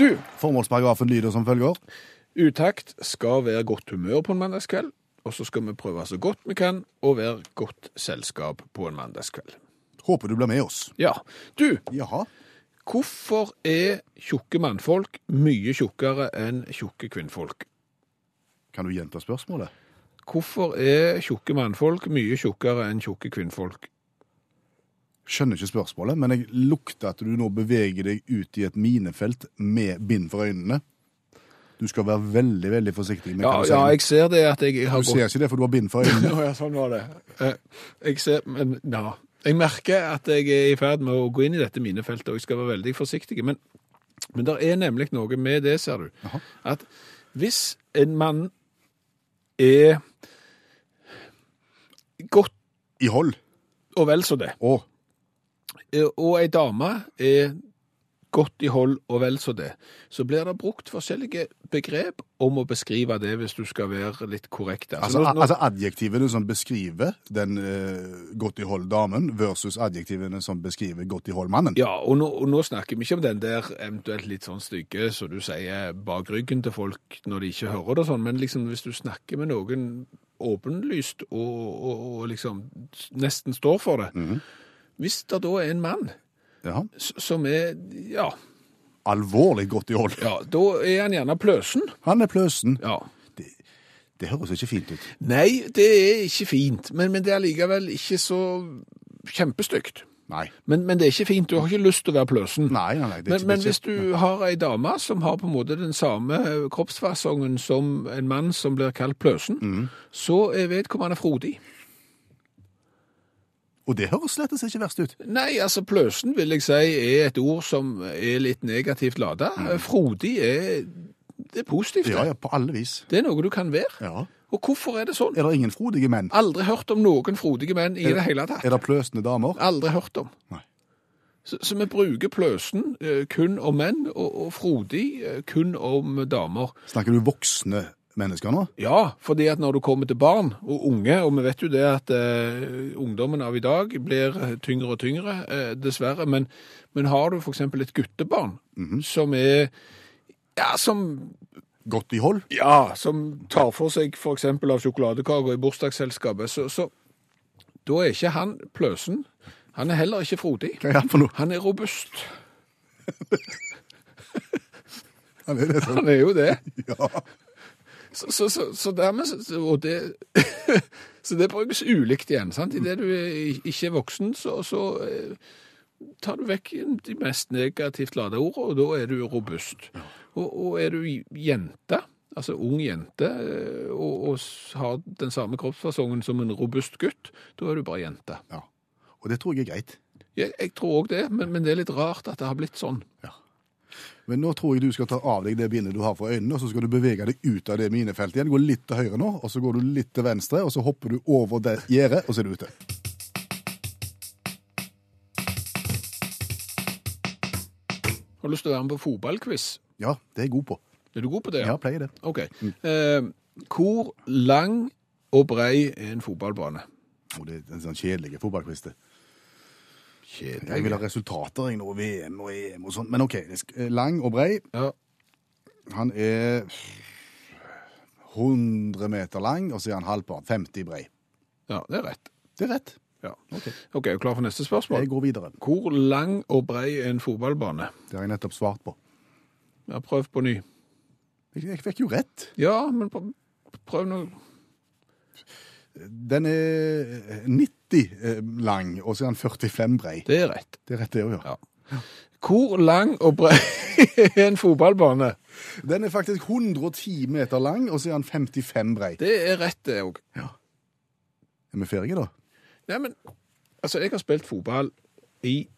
Du, Formålsparagrafen lyder som følger. Utakt skal være godt humør på en mandagskveld, og så skal vi prøve så godt vi kan å være godt selskap på en mandagskveld. Håper du blir med oss. Ja, du, Jaha. hvorfor er tjukke mannfolk mye tjukkere enn tjukke kvinnfolk? Kan du gjenta spørsmålet? Hvorfor er tjukke mannfolk mye tjukkere enn tjukke kvinnfolk? Skjønner ikke spørsmålet, men jeg lukter at du nå beveger deg ut i et minefelt med bind for øynene. Du skal være veldig, veldig forsiktig med Ja, hva du ja, jeg ser det at jeg har Du ser ikke det, for du har bind for øynene. Ja, sånn var det. Eh, Jeg ser, men ja. Jeg merker at jeg er i ferd med å gå inn i dette minefeltet, og jeg skal være veldig forsiktig. Men, men det er nemlig noe med det, ser du. Aha. At hvis en mann er godt I hold. og vel så det, eh, og ei dame er godt i hold og vel så det, så blir det brukt forskjellige begrep om å beskrive det hvis du skal være litt korrekt. altså, altså, nå- altså adjektivene som beskriver den uh, godt i hold damen, versus adjektivene som beskriver godt i hold mannen. Ja, og nå, og nå snakker vi ikke om den der eventuelt litt sånn stygge, så du sier bak ryggen til folk når de ikke hører det og sånn, men liksom hvis du snakker med noen åpenlyst og, og, og liksom nesten står for det, hvis det da er en mann Ja. som er, ja, Alvorlig godt i hold. ja, da er han gjerne pløsen. Han er pløsen. Ja. Det høres ikke fint ut. Nei, det er ikke fint, men, men det er likevel ikke så kjempestygt. Nei. Men, men det er ikke fint, du har ikke lyst til å være pløsen. Nei, nei, nei. Det er Men, ikke, men det er hvis ikke- du har ei dame som har på en måte den samme kroppsfasongen som en mann som blir kalt pløsen, Mhm. så er vedkommende frodig. Og det høres slett ikke verst ut. Nei, altså pløsen vil jeg si er et ord som er litt negativt lada. Frodig er, det er positivt. Ja, ja, på alle vis. Det er noe du kan være. Ja. Og hvorfor er det sånn? Er det ingen frodige menn? Aldri hørt om noen frodige menn i det hele tatt. Er det pløsende damer? Aldri hørt om. Nei. Så, så vi bruker pløsen eh, kun om menn, og, og frodig eh, kun om damer. Snakker du voksne mennesker nå? Ja, fordi at når du kommer til barn og unge, og vi vet jo det at eh, ungdommen av i dag blir eh, tyngre og tyngre, eh, dessverre, men, men har du eksempel et guttebarn som er, ja, som, Godt i hold? ja, som tar for seg eksempel av sjokoladekaker i bursdagsselskapet, så, så da er ikke han pløsen. Han er heller ikke frodig. Hva er han for noe? Han er robust. Han er det sånn. Han er jo det. Ja. Så, så, så, så dermed så- og det, så det brukes ulikt igjen. sant? Idet du er ikke er voksen, så, så eh, tar du vekk de mest negativt lada ordene, og da er du robust. Og, og er du jente, altså ung jente, eh, og, og har den samme kroppsfasongen som en robust gutt, da er du bare jente. ja. Og det tror jeg er greit. Jeg, jeg tror òg det, men, men det er litt rart at det har blitt sånn. Men nå tror jeg du skal ta av deg det bindet du har for øynene, og så skal du bevege deg ut av det minefeltet igjen. Gå litt til høyre nå, og så går du litt til venstre, og så hopper du over det gjerdet, og så er du ute. Har du lyst til å være med på fotballquiz? Ja, det er jeg god på. Er du god på det? Ja, pleier det. Ok. Eh, hvor lang og brei er en fotballbane? Oh, det er en sånn kjedelig fotballquiz, det. Jeg vil ha resultater jeg nå, VM og EM og sånn. Men OK. Lang og brei. Ja. Han er 100 meter lang, og så er han halvpart 50 brei. ja, det er rett. Det er rett. Ja. Ok, er du klar for neste spørsmål? Jeg går videre. Hvor lang og brei er en fotballbane? Det har jeg nettopp svart på. Ja, prøv på ny. Jeg, jeg fikk jo rett. Ja, men prøv nå. Den er 90 eh, lang, og så er han 45 brei. Det er rett. Det er rett det å gjøre. Ja. Hvor lang og brei er en fotballbane? Den er faktisk 110 meter lang, og så er han 55 brei. Det er rett, det òg. Er vi ferdige, da? Nei, men altså, jeg har spilt fotball i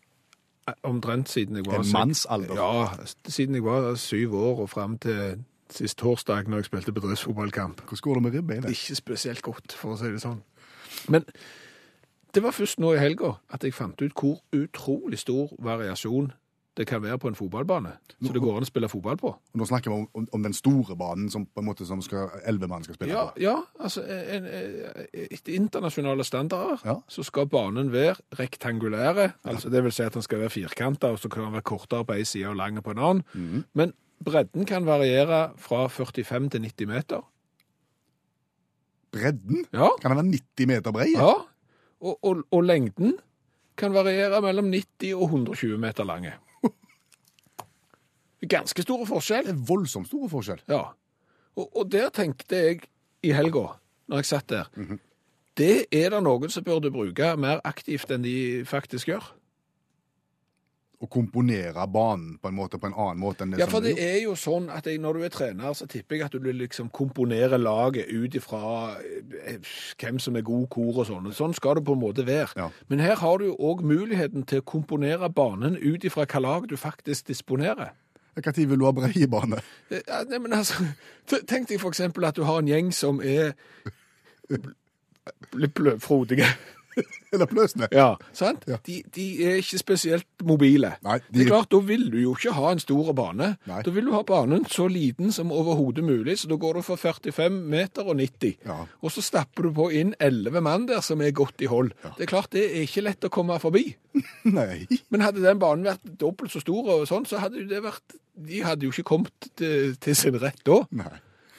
omtrent siden jeg var En mannsalder? Ja, siden jeg var syv år og fram til sist torsdag når jeg spilte bedriftsfotballkamp. Hvordan går det med ribbeinet? Ikke spesielt godt, for å si det sånn. Men det var først nå i helga at jeg fant ut hvor utrolig stor variasjon det kan være på en fotballbane. Så det går an å spille fotball på. Og Nå snakker vi om, om, om den store banen som på en måte som skal, elleve mann skal spille Ja, på. ja altså en, etter internasjonale standarder Ja. så skal banen være rektangulære, altså det vil si at den skal være firkanta, og så kan den være kortere på en side og lang på en annen. Mhm. Men bredden kan variere fra 45 til 90 meter. Bredden? Ja, Kan den være 90 meter bred? ja. Og, og, og lengden kan variere mellom 90 og 120 meter lange. Ganske store forskjell. Det er voldsomt store forskjell. Ja. Og, og der tenkte jeg i helga, når jeg satt der, det er det noen som burde bruke mer aktivt enn de faktisk gjør. Å komponere banen på en måte på en annen måte enn det Ja, som for det er jo sånn at jeg, når du er trener, så tipper jeg at du liksom komponere laget ut ifra eh, hvem som er god kor og sånn. Sånn skal det på en måte være. Ja. Men her har du jo òg muligheten til å komponere banen ut ifra hva lag du faktisk disponerer. Når vil du ha bred bane? Eh, Ja, nei, men altså, Tenk deg for eksempel at du har en gjeng som er litt blødfrodige. Eller pløsende? Ja, sant? Ja. De, de er ikke spesielt mobile. Nei, de- Det er klart, Da vil du jo ikke ha en stor bane. Nei. Da vil du ha banen så liten som overhodet mulig, så da går du for 45 meter og 90. Ja. Og så stapper du på inn 11 mann der som er godt i hold. Det er klart, det er ikke lett å komme forbi. Nei. Men hadde den banen vært dobbelt så stor, og sånn, så hadde det vært De hadde jo ikke kommet til, til sin rett da. Nei.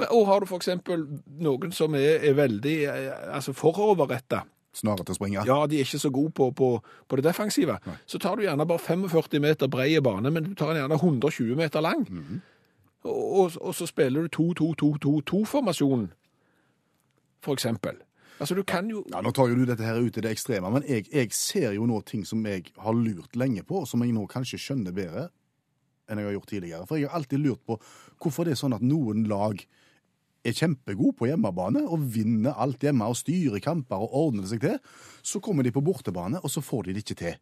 Og har du eksempel noen som er, er veldig eh, altså foroverretta, Snarere til å springe. ja, de er ikke så gode på, på, på det defensive. Så tar du gjerne bare 45 meter brei bane, men du tar den gjerne 120 meter lang. og, og, og så spiller du 2-2-2-2-2-formasjonen, for eksempel. Altså, du kan jo... Ja, Nå tar jo du dette her ut i det ekstreme, men jeg, jeg ser jo nå ting som jeg har lurt lenge på, og som jeg nå kanskje skjønner bedre enn jeg har gjort tidligere. For jeg har alltid lurt på hvorfor det er sånn at noen lag er kjempegod på hjemmebane og vinner alt hjemme og styrer kamper og ordner det seg til. Så kommer de på bortebane, og så får de det ikke til.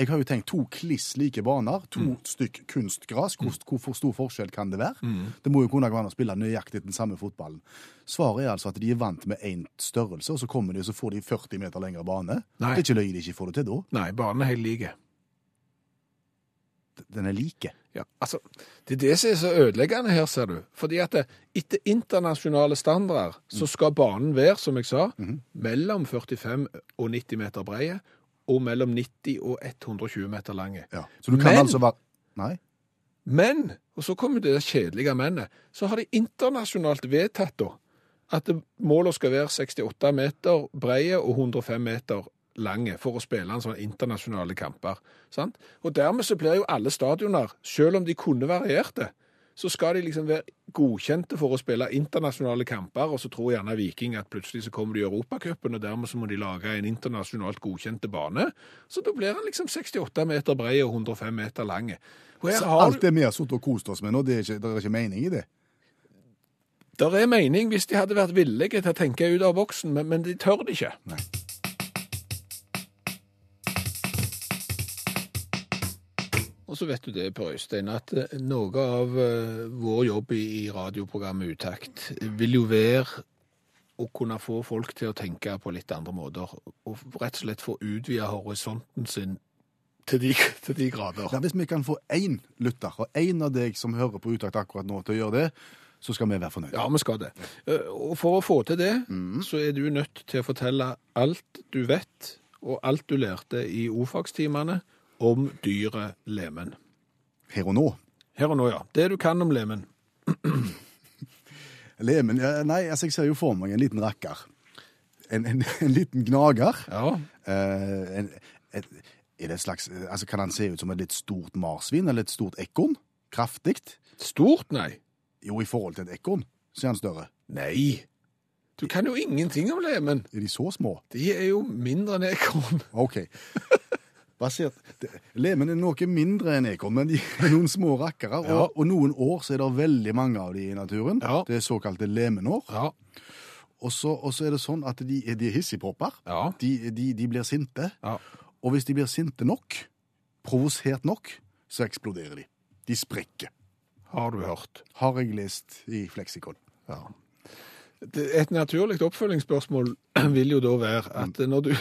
Jeg har jo tenkt to kliss like baner, to stykk kunstgras. Hvor, hvor stor forskjell kan det være? Det må jo kunne gå an å spille nøyaktig den samme fotballen. Svaret er altså at de er vant med én størrelse, og så kommer de og så får de 40 meter lengre bane. Nei. Det er ikke løye de ikke får det til da. Nei, banen er helt like. Den er like. Ja, altså, det er det som er så ødeleggende her, ser du. Fordi at det, etter internasjonale standarder så skal banen være, som jeg sa, mellom 45 og 90 meter breie, og mellom 90 og 120 meter lange. Ja. Så du kan Men- altså være Nei? Men, og så kommer det kjedelige mennet, så har de internasjonalt vedtatt da, at målet skal være 68 meter breie og 105 meter lange for å spille en sånn internasjonale kamper. Sant? Og dermed så blir jo alle stadioner, selv om de kunne varierte, så skal de liksom være godkjente for å spille internasjonale kamper, og så tror gjerne Viking at plutselig så kommer de i Europacupen, og dermed så må de lage en internasjonalt godkjente bane. Så da blir den liksom 68 meter brei og 105 meter lange. Så alt det vi har sittet og kost oss med nå, det er ikke, det er ikke mening i det? Der er mening hvis de hadde vært villige til å tenke ut av boksen, men, men de tør det ikke. Nei. Og så vet du det, Per Øystein, at eh, noe av eh, vår jobb i, radioprogrammet Utakt vil jo være å kunne få folk til å tenke på litt andre måter, og rett og slett få utvida horisonten sin til de, til de grader. Ja, hvis vi kan få én lytter, og én av deg som hører på Utakt akkurat nå, til å gjøre det, så skal vi være fornøyde. Ja, vi skal det. Eh, Og for å få til det, så er du nødt til å fortelle alt du vet, og alt du lærte i ordfagstimene om dyret lemen. Her og nå. Her og nå, ja. Det du kan om lemen. Lemen ja, Nei, altså, jeg ser jo for meg en liten rakker. En, en, en liten gnager. Ja, Eh, en, et, er det et slags, altså Kan han se ut som et litt stort marsvin eller et stort ekorn? Kraftig? Stort, nei. Jo, i forhold til et ekorn så er han større. Nei. Du kan jo ingenting om lemen. Er de så små? De er jo mindre enn ekorn. OK. Basert, det, lemen er noe mindre enn ekorn, men de er noen små rakkere. Og, Ja. og noen år så er det veldig mange av de i naturen. Ja. Det er såkalte lemenår. Ja. Og så, og så er det sånn at de, de er hissigpropper. De, de, de blir sinte. Ja. Og hvis de blir sinte nok provosert nok, så eksploderer de. De sprekker. Har du hørt? Har jeg lest i Fleksikon. Ja. Et naturlig oppfølgingsspørsmål vil jo da være at når du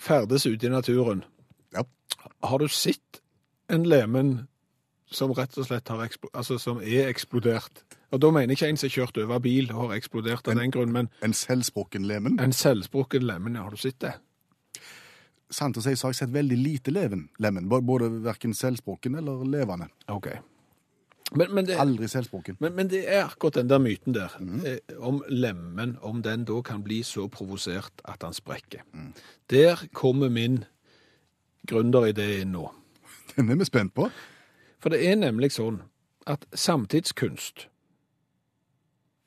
ferdes ute i naturen. Har du sett en lemen som rett og slett har eksplodert, altså som er eksplodert? Og da mener jeg ikke en som har kjørt over bil og har eksplodert av den grunn, men En selvsprukken lemen. en selvsprukken lemen, ja, har du sett det? Sant å si så har jeg sett veldig lite leven, lemen. Både- verken selvsprukken eller levende. Ok. Men, men det... Aldri selvsprukken. Men, men det er akkurat den der myten der, eh, om lemen, om den da kan bli så provosert at han sprekker. Der kommer min gründeridé inn nå. Den er vi spent på. For det er nemlig sånn at samtidskunst,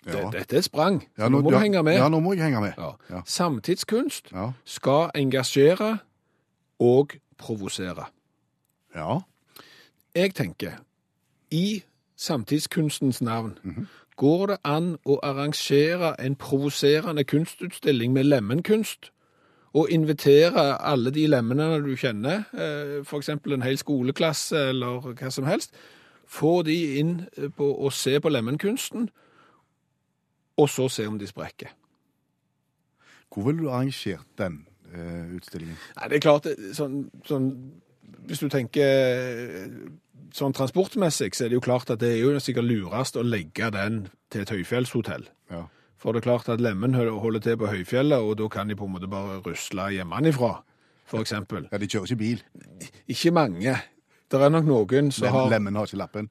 Ja. dette er sprang, Ja, nå, nå må ja, du henge med. Ja, nå må jeg henge med. Ja. Samtidskunst skal engasjere og provosere. ja. Jeg tenker, i samtidskunstens navn, Mhm. går det an å arrangere en provoserende kunstutstilling med lemenkunst, og invitere alle de lemmene du kjenner, f.eks. for eksempel en hel skoleklasse eller hva som helst, få de inn eh, på å se på lemenkunsten, og så se om de sprekker. Hvor ville du arrangert den uh, utstillingen? Nei, det er klart, sånn, sånn, hvis du tenker eh, sånn transportmessig, så er det jo klart at det er jo sikkert lurest å legge den til et høyfjellshotell. Ja. For det er klart at lemmen holder til på høyfjellet, og da kan de på en måte bare rusle hjemmefra, eksempel. ja, de kjører ikke bil. Ikke mange. Det er nok noen som har... Lemen har ikke lappen.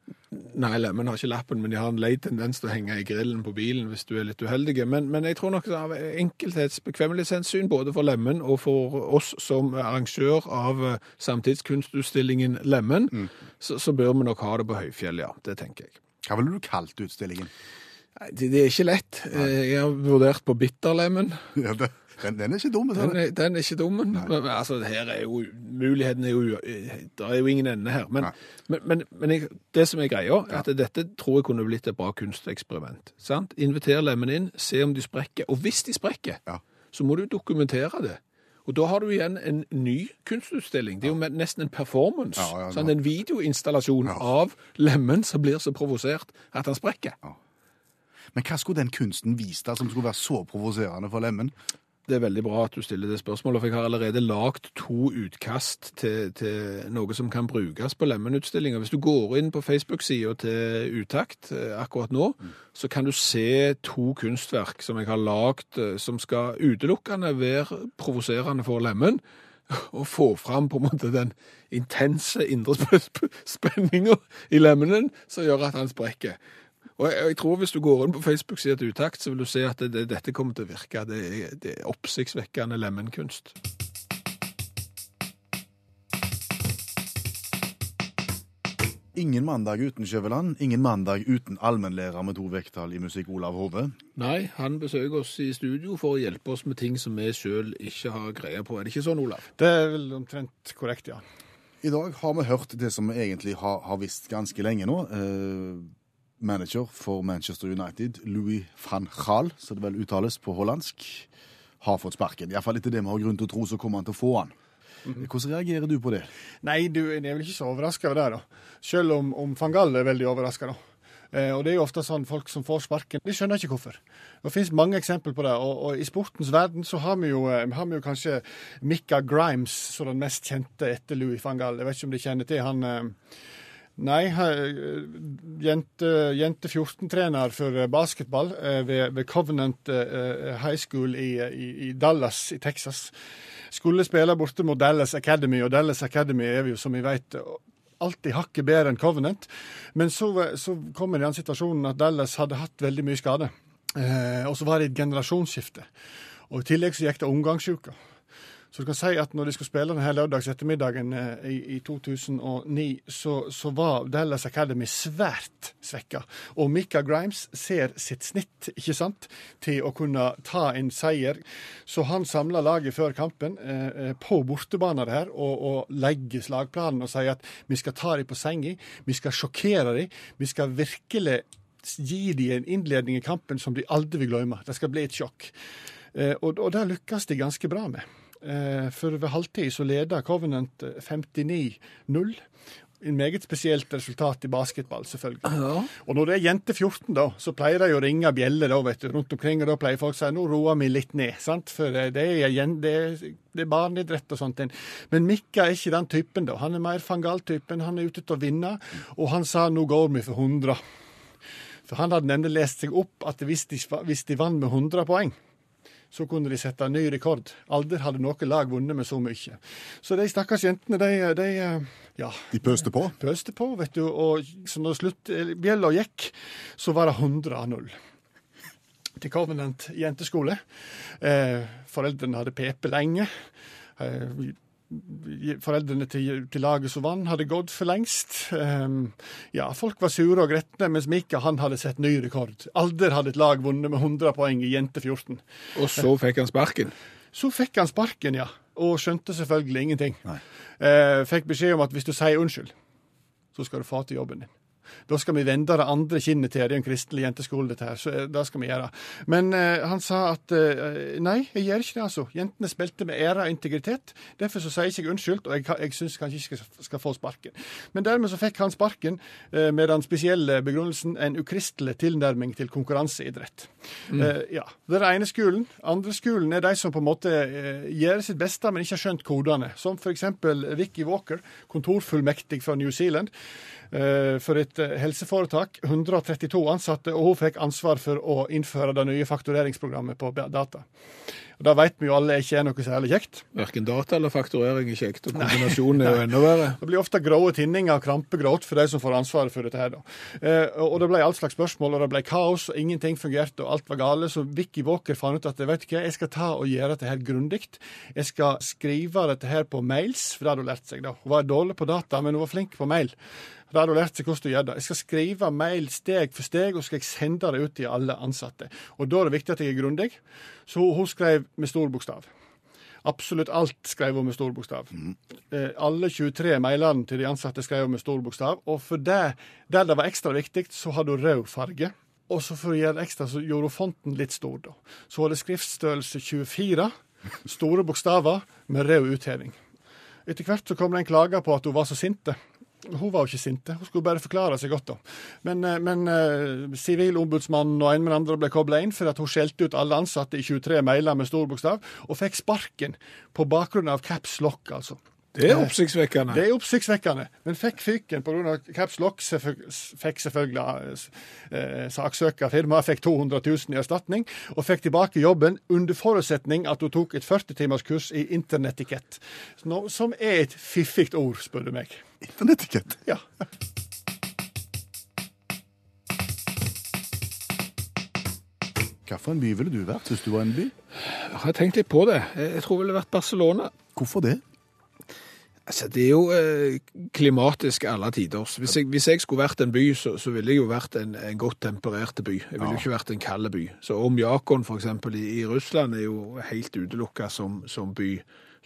Nei, lemmen har ikke lappen, men de har en lei tendens til å henge i grillen på bilen hvis du er litt uheldig. Men, men jeg tror nok av enkelthetsbekvemmelighetshensyn, både for lemmen og for oss som arrangør av eh, samtidskunstutstillingen Lemmen, så, så bør vi nok ha det på høyfjell, ja. Det tenker jeg. Hva ville du kalt utstillingen? Det, det er ikke lett. Eh, Jeg har vurdert på bitterlemmen. Ja, det, den, den er ikke dum. Den Den. er, den er ikke dum. Men, altså, her er jo, muligheten er jo Det er jo ingen ende her. Men, men, men, men jeg, det som er greia, er at dette tror jeg kunne blitt et bra kunsteksperiment. Sant? Inviter lemmen inn, se om de sprekker. Og hvis de sprekker, Ja. så må du dokumentere det. Og da har du igjen en ny kunstutstilling. Det er jo nesten en performance. Ja, ja, ja. En videoinstallasjon Ja. av lemmen som blir så provosert at han sprekker. Men hva skulle den kunsten vist deg som skulle være så provoserende for Lemmen? Det er veldig bra at du stiller det spørsmålet, for jeg har allerede lagt to utkast til, til noe som kan brukes på Lemmen-utstillinga. Hvis du går inn på Facebook-sida til Utakt eh, akkurat nå, så kan du se to kunstverk som jeg har lagt eh, som skal utelukkende være provoserende for Lemmen. og få fram på en måte den intense indre sp sp spenninga i lemmenen som gjør at han sprekker. Og jeg, jeg tror hvis du går inn på Facebook-sida til Utakt, så vil du se at det, det, dette kommer til å virke. Det er, det er oppsiktsvekkende lemenkunst. Ingen mandag uten Skjøveland, ingen mandag uten allmennlærer med to vekttall i musikk, Olav Hove. Nei, han besøker oss i studio for å hjelpe oss med ting som vi sjøl ikke har greie på. Er det ikke sånn, Olav? Det er vel omtrent korrekt, ja. I dag har vi hørt det som vi egentlig har, har visst ganske lenge nå. Eh, manager for Manchester United, Louis van Gaal, så det vel uttales på hollandsk, har fått sparken. Iallfall etter det vi har grunn til å tro, så kommer han til å få han. Hvordan reagerer du på det? Nei, du jeg er vel ikke så overraska over det, da. Selv om, om van Gaal er veldig overraska. Eh, og det er jo ofte sånn folk som får sparken, de skjønner ikke hvorfor. Det finnes mange eksempler på det. Og, og i sportens verden så har vi jo, eh, har vi jo kanskje Micka Grimes som den mest kjente etter Louis van Gaal. Jeg vet ikke om de kjenner til han eh, Nei, jente, jente 14-trener for eh, basketball eh, ved, ved Covenant eh, High School i, i, i Dallas i Texas. Skulle spille borte mot Dallas Academy, og Dallas Academy er jo, som vi vet, alltid hakket bedre enn Covenant. Men så, så kom vi i den situasjonen at Dallas hadde hatt veldig mye skade. Eh, og så var det et generasjonsskifte. Og i tillegg så gikk det omgangssjuka. Så du kan si at når de skulle spille denne lørdags ettermiddagen eh, i, i 2009, så, så var Dallas Academy svært svekka. Og Micah Grimes ser sitt snitt, ikke sant, til å kunne ta en seier. Så han samla laget før kampen eh, eh, på bortebane her, og, og legger slagplanen og sier at vi skal ta dem på senga, vi skal sjokkere dem, vi skal virkelig gi dem en innledning i kampen som de aldri vil glemme. Det skal bli et sjokk. Eh, og, og det lykkes de ganske bra med. Eh, For ved halvtid så leda Covenant eh, 59-0. En meget spesielt resultat i basketball, selvfølgelig. Og når det er jente 14, da, så pleier de å ringe bjeller da, vet du, rundt omkring, og da pleier folk å si nå roer vi litt ned, sant? for eh, er, det er, det er barneidrett og sånt. Men Mikka er ikke den typen, da. Han er mer Fangal-typen, han er ute til å vinne, og han sa nå går vi for 100. For han hadde nemlig lest seg opp at hvis de, hvis de vant med 100 poeng, så kunne de sette ny rekord. Aldri hadde noe lag vunnet med så mye. Så de stakkars jentene, de, de ja, De pøste på. pøste på, vet du. Og så når sluttbjella gikk, så var det 100-0 til Covenant jenteskole. Eh, foreldrene hadde pepet lenge. Eh, foreldrene til, til laget som vant, hadde gått for lengst. Um, ja, folk var sure og gretne, mens Mika han hadde sett ny rekord. Aldri hadde et lag vunnet med 100 poeng i jente 14. Og så fikk han sparken. Så fikk han sparken, ja. Og skjønte selvfølgelig ingenting. Eh, fikk beskjed om at hvis du sier unnskyld, så skal du få til jobben din. Da skal vi vende det andre kinnet til. Det er en kristelig jenteskole, dette her. Så eh, det skal vi gjøre. Men eh, han sa at eh, nei, jeg gjør ikke det, altså. Jentene spilte med ære og integritet. Derfor så sier jeg ikke unnskyld, og jeg, jeg syns kanskje ikke skal, skal få sparken. Men dermed så fikk han sparken eh, med den spesielle begrunnelsen en ukristelig tilnærming til konkurranseidrett. Eh, ja. Det er den ene skolen. Andre skolen er de som på en måte eh, gjør sitt beste, men ikke har skjønt kodene. Som f.eks. Vicky Walker, kontorfullmektig fra New Zealand for et eh, helseforetak. 132 ansatte, og hun fikk ansvar for å innføre det nye faktureringsprogrammet på data. Og Det vet vi jo alle ikke er noe særlig kjekt. Verken data eller fakturering er kjekt, og kombinasjonen er jo enda verre. Det blir ofte grå tinninger og krampegråt for de som får ansvaret for dette. her da. Eh, og det ble all slags spørsmål, og det ble kaos, og ingenting fungerte, og alt var gale. Så Vicky Walker fant ut at vet du hva, jeg skal ta og gjøre dette her grundig. Jeg skal skrive dette her på mails, for det hadde hun lært seg. da. Hun var dårlig på data, men hun var flink på mail. Da hadde hun lært seg hvordan du gjør det. Jeg skal skrive mail steg for steg, og skal jeg sende det ut til alle ansatte. Og da er det viktig at jeg er grundig. Så hun skrev med stor bokstav. Absolutt alt skrev hun med stor bokstav. Eh, alle 23 mailene til de ansatte skrev hun med stor bokstav. Og for det, der det var ekstra viktig, så hadde hun rød farge. Og så for å gjøre det ekstra, så gjorde hun fonten litt stor, da. Så hun hadde skriftstørrelse 24, store bokstaver med rød utheving. Etter hvert så kom det en klage på at hun var så sinte. Hun var jo ikke sinte, hun skulle bare forklare seg godt. da. Men, eh, men eh, Sivilombudsmannen og en med den andre ble kobla inn for at hun skjelte ut alle ansatte i 23 mailer med stor bokstav, og fikk sparken på bakgrunn av caps lock, altså. Det er oppsiktsvekkende. Det er oppsiktsvekkende, men fikk fyken pga. caps lock. Fikk selvfølgelig eh, saksøker firmaet fikk 200 000 i erstatning, og fikk tilbake jobben under forutsetning at hun tok et 40 timers kurs i internettikett. Som er et fiffig ord, spør du meg. Internettikett. Ja. Hvilken by ville du vært hvis du var en by? Jeg har tenkt litt på det. Jeg tror det ville vært Barcelona. Hvorfor det? Altså, Det er jo eh, klimatisk alle tiders. Hvis jeg, hvis jeg skulle vært en by, så, så ville jeg jo vært en, en godt temperert by. Jeg ville jo ikke vært en kald by. Så Omjakon eksempel i, i Russland er jo helt utelukka som, som by.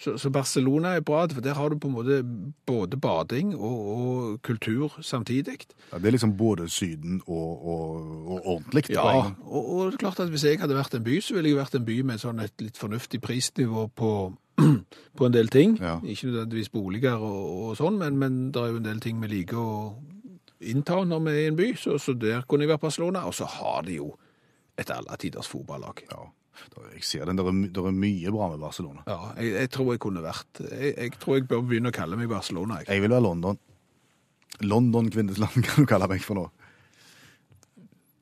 Så, så Barcelona er bra, for der har du på en måte både bading og, og kultur samtidig. Ja, det er liksom både Syden og, og, og ordentlig. Ja, og, og det er klart at hvis jeg hadde vært en by, så ville jeg vært en by med sånn et litt fornuftig prisnivå på, på en del ting. Ja. Ikke nødvendigvis boliger og, sånn, men, men det er jo en del ting vi liker å innta når vi er i en by, så, så der kunne jeg vært Barcelona. Og så har de jo et alle tiders fotballag. Ja. Jeg ser den, det er, my- der er mye bra med Barcelona. Ja, jeg, jeg tror jeg kunne vært jeg, jeg tror jeg bør begynne å kalle meg Barcelona. Jeg. Jeg vil være London. London kvinnesland kan du kalle meg for nå.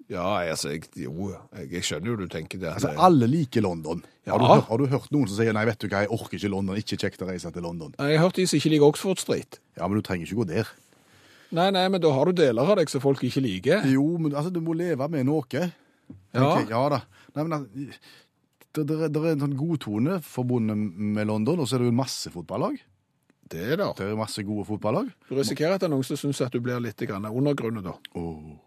Ja, altså, jeg, jo, jeg, jeg skjønner jo du tenker det. at Altså, det- alle liker London. Har, du, Ja. hørt- har du hørt noen som sier nei, vet du hva, jeg orker ikke London, ikke kjekt å reise til London? Jeg har hørt de som ikke liker Oxford Street. Ja, men du trenger ikke gå der. Nei, nei, men da har du deler av deg som folk ikke liker. Jo, men altså, du må leve med noe. Ja. tenker ja da. Nei, men det, det, er- det er en sånn god tone forbundet med London, og så er det jo masse fotballag. Det er det. Det er masse gode fotballag. Du risikerer at noen syns at du blir litt undergrunnet da. Oh.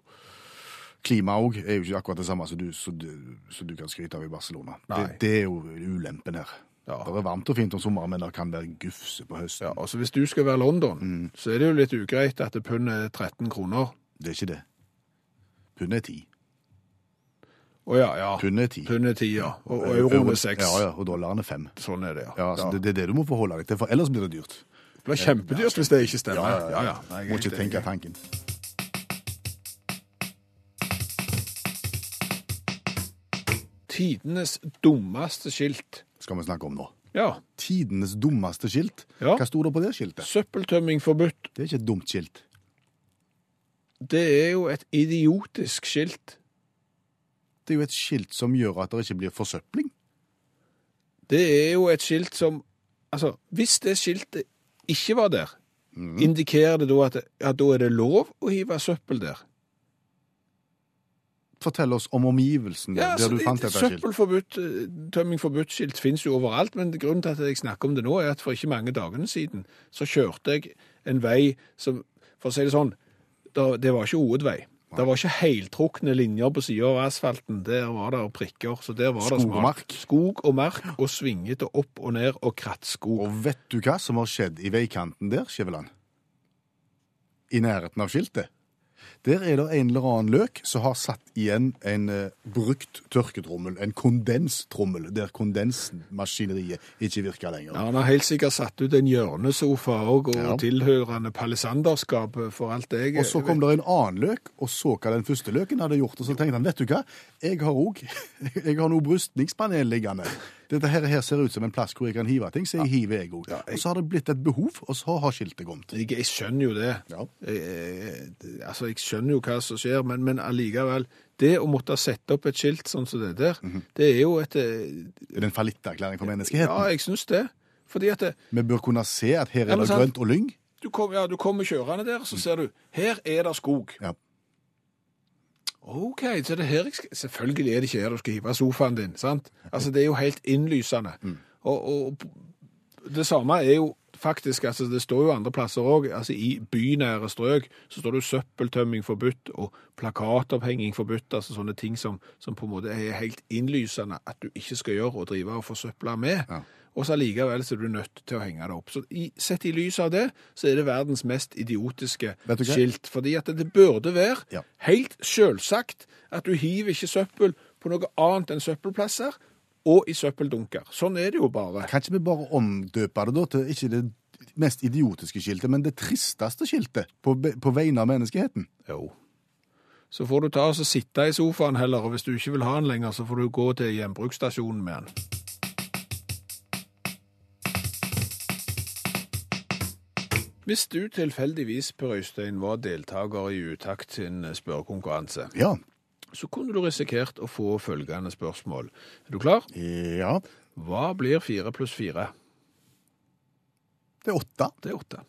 klima òg er jo ikke akkurat det samme som du, som du, som du kan skryte av i Barcelona. Det, det er jo ulempen her. Ja. Det er varmt og fint om sommeren, men det kan være gufse på høsten. Ja, altså Hvis du skal være London, så er det jo litt ugreit at pundet er 13 kroner. Det er ikke det. Pundet er ti. Å ja, ja. Pund er ti. Pund er ti, ja. Og, og euroen er seks. Ja, ja, og dollaren er fem. Sånn er det, ja. Ja, så Ja. Det, det er det du må forholde deg til, for ellers blir det dyrt. Det blir kjempedyrt hvis det ikke stemmer. Ja, ja. Nei, jeg er Må ikke tenke tanken. Tidenes dummeste skilt. Skal vi snakke om nå. Ja. Tidenes dummeste skilt. Ja. Hva sto det på det skiltet? Søppeltømming forbudt. Det er ikke et dumt skilt. Det er jo et idiotisk skilt. Det er jo et skilt som gjør at det ikke blir forsøpling. Det er jo et skilt som Altså, hvis det skiltet ikke var der, Mm. indikerer det da at at da er det lov å hive søppel der? Fortell oss om omgivelsen der, altså, der du fant dette skiltet. Søppelforbudt, forbudt, tømming forbudt-skilt finnes jo overalt, men grunnen til at jeg snakker om det nå, er at for ikke mange dagene siden så kjørte jeg en vei som, for å si det sånn, det var ikke hovedvei. Det var ikke heltrukne linjer på siden av asfalten, der var det prikker, så der var Skog og mark. Skog og mark, og svingete opp og ned, og krattskog. Og vet du hva som har skjedd i veikanten der, Skjæveland? I nærheten av skiltet. Der er det en eller annen løk som har satt igjen en eh, brukt tørketrommel, en kondenstrommel, der kondensmaskineriet ikke virker lenger. Ja, Han har helt sikkert satt ut en hjørnesofa òg, og Ja. tilhørende palisanderskap for alt jeg Og så kom det en annen løk og så hva den første løken hadde gjort, og så tenkte han, vet du hva, jeg har òg jeg har noe brystningspanel liggende. Dette her, her ser ut som en plass hvor jeg kan hive ting, så jeg hiver jeg òg. Og så har det blitt et behov, og så har skiltet kommet. Jeg, jeg skjønner jo det. Ja. Eh, altså, jeg skjønner jo hva som skjer, men, men allikevel. Det å måtte sette opp et skilt sånn som det der, Mhm. det er jo et eh, Er det en fallitterklæring for menneskeheten? Ja, jeg syns det. Fordi at det, Vi bør kunne se at her er det grønt og lyng. du, kom, ja, du kommer kjørende der, så ser du her er det skog. Ja. OK, så det her jeg skal Selvfølgelig er det ikke her du skal hive sofaen din. sant? Altså, Det er jo helt innlysende. Og, og det samme er jo faktisk altså Det står jo andre plasser òg. Altså, I bynære strøk så står det jo søppeltømming forbudt og plakatopphenging forbudt. altså Sånne ting som, som på en måte er helt innlysende at du ikke skal gjøre og drive og forsøple med. Ja. Og så allikevel så er du nødt til å henge det opp. Så i, Sett i lys av det, så er det verdens mest idiotiske skilt. Fordi at det burde være Ja. helt selvsagt at du hiver ikke søppel på noe annet enn søppelplasser og i søppeldunker. Sånn er det jo bare. Kan ikke vi bare omdøpe det da til ikke det mest idiotiske skiltet, men det tristeste skiltet på, på vegne av menneskeheten? Jo. Så får du ta og sitte i sofaen heller, og hvis du ikke vil ha den lenger, så får du gå til gjenbruksstasjonen med den. Hvis du tilfeldigvis, Per Øystein, var deltaker i Utakt sin spørrekonkurranse, Ja. så kunne du risikert å få følgende spørsmål. Er du klar? Ja. Hva blir fire pluss fire? Det er åtte. Det er åtte.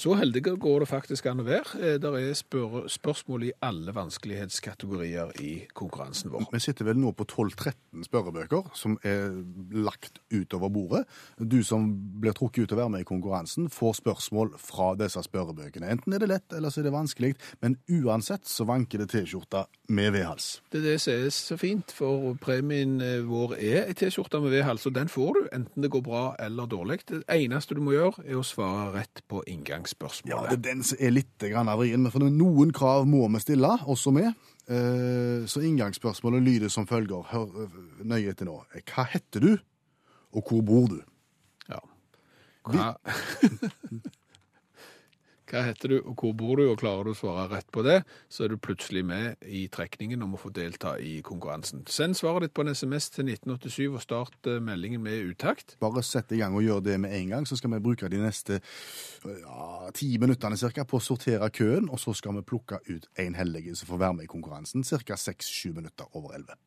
Så heldige går det faktisk an å være. Det er spør spørsmål i alle vanskelighetskategorier i konkurransen vår. Vi sitter vel nå på 12-13 spørrebøker som er lagt utover bordet. Du som blir trukket ut til å være med i konkurransen, får spørsmål fra disse spørrebøkene. Enten er det lett, eller så er det vanskelig, men uansett så vanker det T-skjorta med vedhals. Det er det som er så fint, for premien eh, vår er ei T-skjorte med vedhals, og den får du enten det går bra eller dårlig. Det eneste du må gjøre, er å svare rett på inngangsspørsmålet. Ja, det er den som er litt grann vrien, men for noen krav må vi stille, også vi. Eh, Så inngangsspørsmålet lyder som følger. Hør eh, nøye etter nå. Hva heter du, og hvor bor du? Ja. Hva... Hva heter du, og hvor bor du? Og klarer du å svare rett på det, så er du plutselig med i trekningen om å få delta i konkurransen. Send svaret ditt på en SMS til 1987 og start eh, meldingen med utakt. Bare sett i gang og gjør det med en gang, så skal vi bruke de neste ja, ti minuttene cirka på å sortere køen, og så skal vi plukke ut en heldige som får være med i konkurransen, cirka seks-sju minutter over elleve.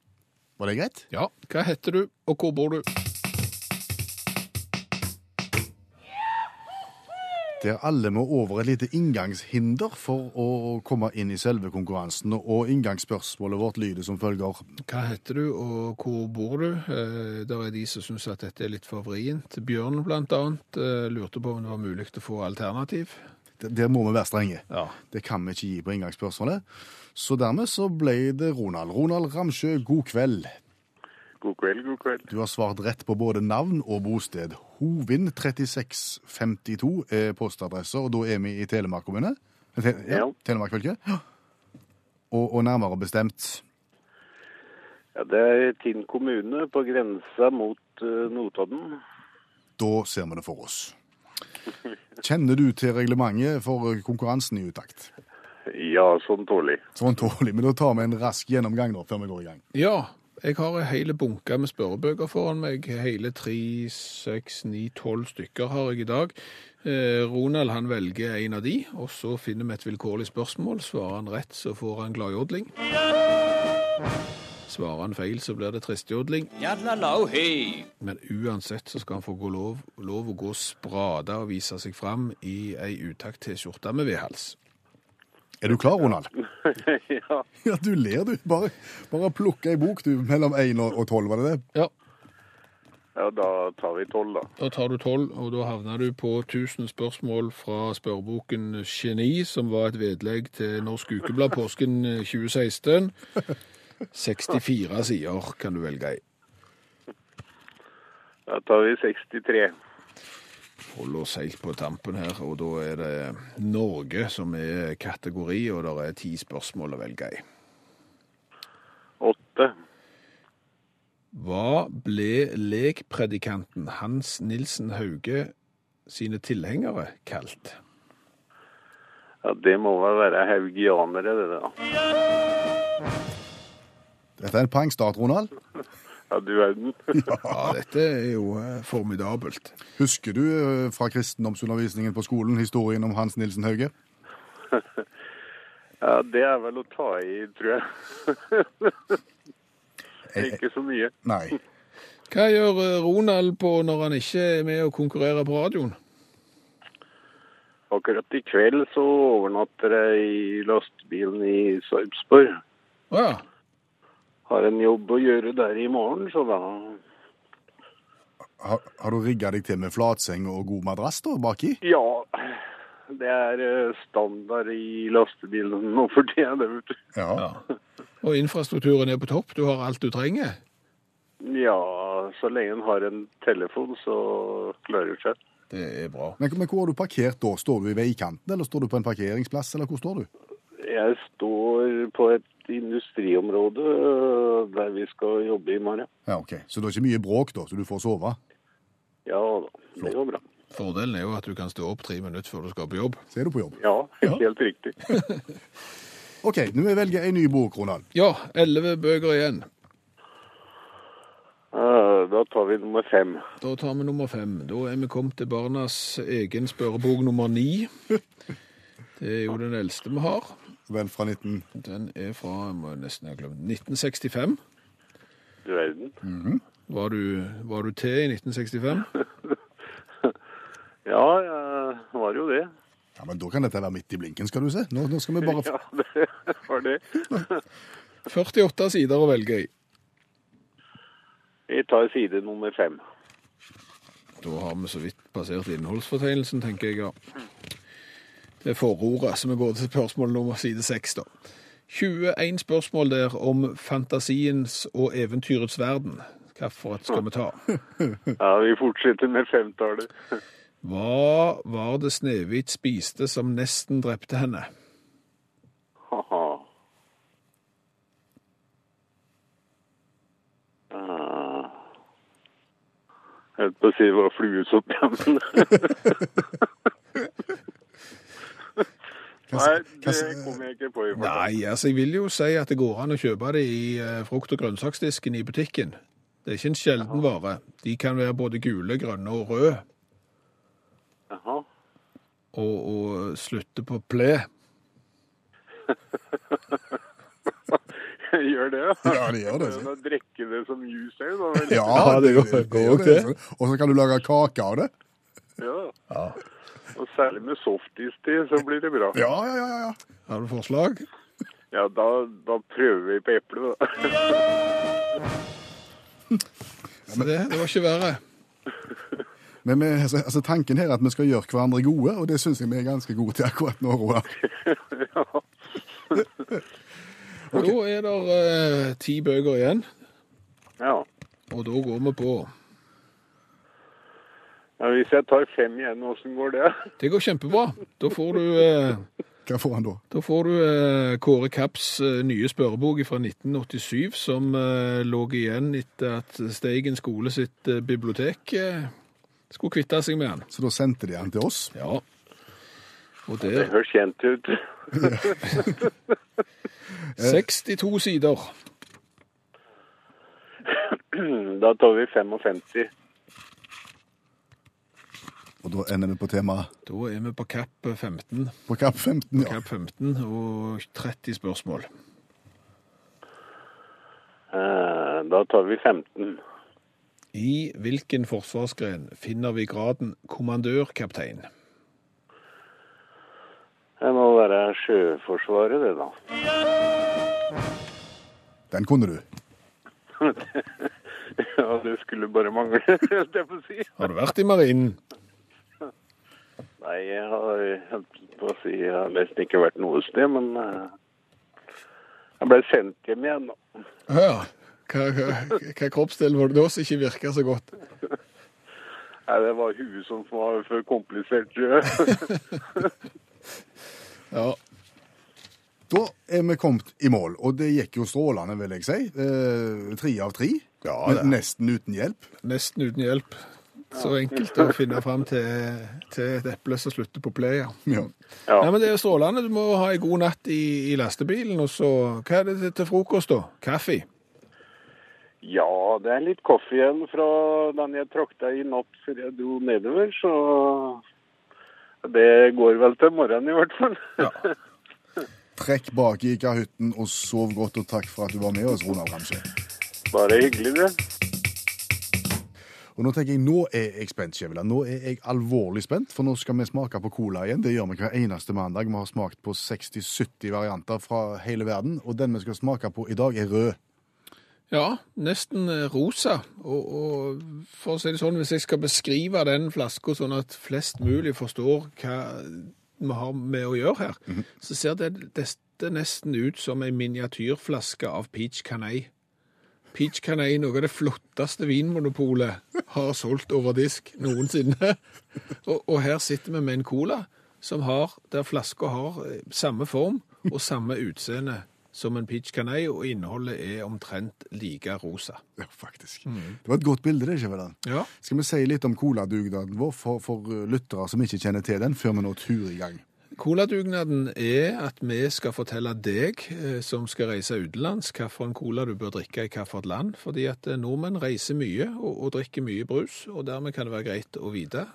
Var det greit? Ja, hva heter du, og hvor bor du? Der alle må over et lite inngangshinder for å komme inn i selve konkurransen, og inngangsspørsmålet vårt lyder som følger. Hva heter du, og hvor bor du? Eh, der er de som syns at dette er litt for vrient. Bjørn, blant annet, eh, lurte på om det var mulig å få alternativ. Der- Der må vi være strenge. Ja. Det kan vi ikke gi på inngangsspørsmålet. Så dermed så ble det Ronald. Ronald Ramsjø, god kveld. God kveld, god kveld. Du har svart rett på både navn og bosted. Hovin 3652 er postadresse, og da er vi i Telemark kommune? Te ja. Telemark fylke. Ja. Og, og nærmere bestemt Ja, det er Tinn kommune på grensa mot uh, Notodden. Da ser vi det for oss. Kjenner du til reglementet for konkurransen i utakt? Ja, sånn tålig. Sånn tålig, men da tar vi en rask gjennomgang da, før vi går i gang. Ja, jeg har en hele bunke med spørrebøker foran meg. Hele tre, seks, ni, tolv stykker har jeg i dag. Eh, Ronald han velger en av de, og så finner vi et vilkårlig spørsmål. Svarer han rett, så får han gladjodling. Svarer han feil, så blir det tristjodling. Men uansett så skal han få gå lov, lov å gå sprada og vise seg fram i ei utakt-T-skjorte med vedhals. Er du klar, Ronald? ja. Ja, du ler, du. Bare, bare plukke ei bok, du, mellom 1 og 12, var det det? Ja, ja, da tar vi tolv, da. Da tar du tolv, og da havner du på 1000 spørsmål fra spørreboken Geni, som var et vedlegg til Norsk Ukeblad påsken 2016. 64 sider kan du velge i. Da tar vi 63. Hold oss helt på tampen her, og da er det Norge som er kategori, og det er ti spørsmål å velge i. Åtte. Hva ble lekpredikanten Hans Nilsen Hauge sine tilhengere kalt? Ja, det må vel være haugianere, det da. Dette er en poengstart, Ronald. Ja, du verden. Ja, dette er jo eh, formidabelt. Husker du eh, fra kristendomsundervisningen på skolen historien om Hans Nilsen Hauge? Ja, det er vel å ta i, tror jeg. Ikke så mye. Nei. Hva gjør eh, Ronald på når han ikke er med og konkurrerer på radioen? Akkurat i kveld så overnatter jeg i lastebilen i Sarpsborg. Å ja. Har en jobb å gjøre der i morgen, så da Har, har du rigga deg til med flatseng og god madrass da, baki? Ja. Det er eh, standard i lastebilen nå for tida, det, vet du. Ja. Og infrastrukturen er på topp, du har alt du trenger? Ja, så lenge en har en telefon, så klarer det seg. Det er bra. Men, men hvor har du parkert da? Står du i veikanten, eller står du på en parkeringsplass, eller hvor står du? Jeg står på et industriområde øh, der vi skal jobbe i morgen. Ja, ok. Så det er ikke mye bråk da, så du får sove? Ja da, det går bra. Fordelen er jo at du kan stå opp tre minutter før du skal på jobb. Så er du på jobb. Ja, helt riktig. Ok, nå velger jeg en ny bok, Ronald. Ja, elleve bøker igjen. Eh, Da tar vi nummer fem. Da tar vi nummer fem. Da er vi kommet til barnas egen spørrebok nummer ni. Det er jo den eldste vi har. Vel fra 19... Den er fra jeg må nesten ha glemt, 1965. Du verden. Var du, var du til i 1965? Ja, jeg var jo det. Ja, men da kan dette være midt i blinken, skal du se. Nå, nå skal vi bare... Ja, det var det. 48 sider å velge i. Vi tar side nummer fem. Da har vi så vidt passert innholdsfortegnelsen, tenker jeg. ja. Det forordet, så vi går til spørsmål nummer side 6 da. 21 spørsmål der om fantasiens og eventyrets verden. Hvilket skal vi ta? Ja, vi fortsetter med femtallet. Hva var det Snehvit spiste som nesten drepte henne? Haha. Ah. Jeg holdt på å si det var fluesopp, ja, men Nei, det kommer jeg ikke på i farta. Nei, altså jeg vil jo si at det går an å kjøpe det i eh, frukt- og grønnsaksdisken i butikken. Det er ikke en sjelden vare. De kan være både gule, grønne og røde, Jaha. og, og slutte på ple. Gjør det, ja? Ja, det gjør det. Da drikke det som juice òg, da vel? Ja, Ja, det går- det går ok. det. Og så kan du lage kake av det. Ja. Og særlig med softis til, så blir det bra. Ja, ja, ja, ja. Har du forslag? Ja, da, da prøver vi på eplet, da. Men det, det var ikke verre. Men vi, altså, altså, tanken her er at vi skal gjøre hverandre gode, og det synes jeg vi er ganske gode til akkurat nå, Roald. Da er det eh, ti bøker igjen, Ja. og da går vi på. Ja. Hvis jeg tar fem igjen, åssen går det? Det går kjempebra. Da får du eh, Hva får han da? Da får du eh, Kåre Kapps eh, nye spørrebok fra 1987, som eh, lå igjen etter at Steigen skole sitt eh, bibliotek eh, skulle kvitte seg med han. Så da sendte de han til oss. Ja. Og Det der høres kjent ut. 62 sider. Da tar vi 55. Og da ender vi på temaet Da er vi på Kapp 15. på Kapp 15. ja. Kapp 15 og 30 spørsmål. Eh, Da tar vi 15. I hvilken forsvarsgren finner vi graden kommandørkaptein? Det må være Sjøforsvaret, det da. Den kunne du. Ja, det skulle bare mangle, holdt jeg på å si. Har du vært i marinen? Nei, jeg har å si, jeg har nesten ikke vært noe sted, men eh, jeg ble sendt hjem igjen. da. Ja. Hva, hva, hva kroppsdel var det da som ikke virka så godt? Nei, det var huet som var for komplisert. tror jeg. Ja. Da er vi kommet i mål, og det gikk jo strålende, vil jeg si. Eh, tre av tre. Ja, Men. Nesten uten hjelp. Nesten uten hjelp. Så enkelt å finne fram til, til et eple som slutter på play. Ja. Ja. Ja. Nei, men Det er strålende. Du må ha en god natt i, i lastebilen. og så, Hva er det til- til frokost, da? Kaffe? Ja, det er litt kaffe igjen fra den jeg trakta i natt før jeg dro nedover, så det går vel til morgenen i hvert fall. Trekk bak i kahytten og sov godt, og takk for at du var med oss, Ronald Ramsøy. Bare hyggelig, det. Og nå tenker jeg, nå er jeg spent, Skjæveland. Nå er jeg alvorlig spent, for nå skal vi smake på cola igjen. Det gjør vi hver eneste mandag. Vi har smakt på 60-70 varianter fra hele verden, og den vi skal smake på i dag, er rød. Ja, nesten eh, rosa. Og, og for å si det sånn, hvis jeg skal beskrive den flaska sånn at flest mulig forstår hva vi har med å gjøre her, så ser det, dette nesten ut som en miniatyrflaske av Peach Canay. Peach Canay, noe av det flotteste vinmonopolet har solgt over disk noensinne. Og, og her sitter vi med en cola som har, der flaska har eh, samme form og samme utseende som en Peach Canay, og innholdet er omtrent like rosa. Ja, faktisk. Det var et godt bilde, det, Skjæveland. Ja. Skal vi si litt om coladugnaden vår for, for uh, lyttere som ikke kjenner til den, før vi nå turer i gang? Coladugnaden er at vi skal fortelle deg eh, som skal reise utenlands, hvilken cola du bør drikke i hvilket land. Fordi at eh, nordmenn reiser mye og, og drikker mye brus, og dermed kan det være greit å vite.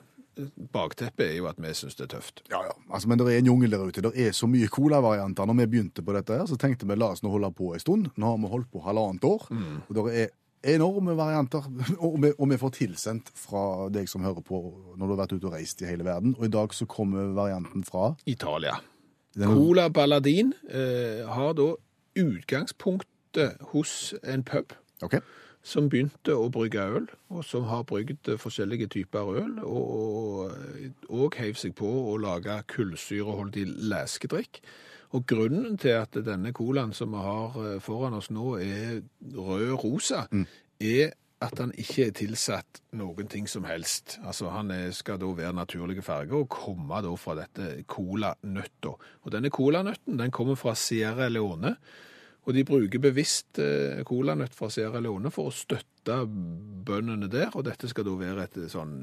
Bakteppet er jo at vi syns det er tøft. Ja, ja. Altså, men det er en jungel der ute. Det er så mye colavarianter. Når vi begynte på dette, her, så tenkte vi la oss nå holde på en stund. Nå har vi holdt på halvannet år. Og det er enorme varianter. Og vi, og vi får tilsendt fra deg som hører på når du har vært ute og reist i hele verden. Og i dag så kommer varianten fra Italia. den, Cola Balladin eh, har da utgangspunktet hos en pub Ok. Som begynte å brygge øl, og som har brygd forskjellige typer øl, og, og heiv seg på å lage kullsyreholdig leskedrikk. Og grunnen til at denne colaen som vi har eh, foran oss nå er rød-rosa, er at han ikke er tilsatt noen ting som helst. Altså Han skal da være naturlige farger og komme da fra dette colanøtta. Og denne colanøtten den kommer fra Sierra Leone. Og de bruker bevisst eh, colanøtt fra Sierra Leone for å støtte bøndene der. Og dette skal da være et sånn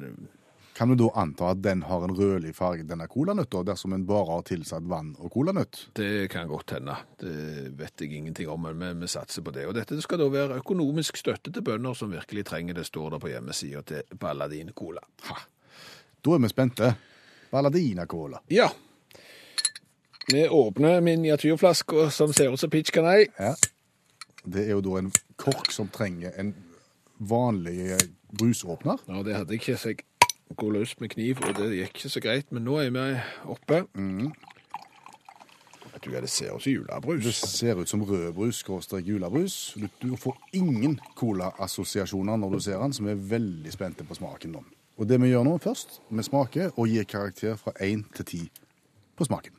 Kan du da anta at den har en rødlig farge, denne colanøtta, dersom en bare har tilsatt vann og colanøtt? Det kan godt hende. Det vet jeg ingenting om, men vi, vi satser på det. Og dette skal da være økonomisk støtte til bønder som virkelig trenger det, står det på hjemmesida til Balladin Cola. Ha. Da er vi spente. Balladina Cola. Ja. Vi åpner miniatyrflaska som ser ut som Peach Canai. Ja. Det er jo da en kork som trenger en vanlig eh, brusåpner. Ja, det hadde jeg ikke, så jeg går løs med kniv, og det gikk ikke så greit. Men nå er vi oppe. Vet du hva det ser ut som Det ser ut som rødbrus, skråstrek julebrus. Du, du får ingen cola-assosiasjoner når du ser den, så vi er veldig spente på smaken nå. Og det vi gjør nå først, vi smaker og gir karakter fra 1 til 10 på smaken.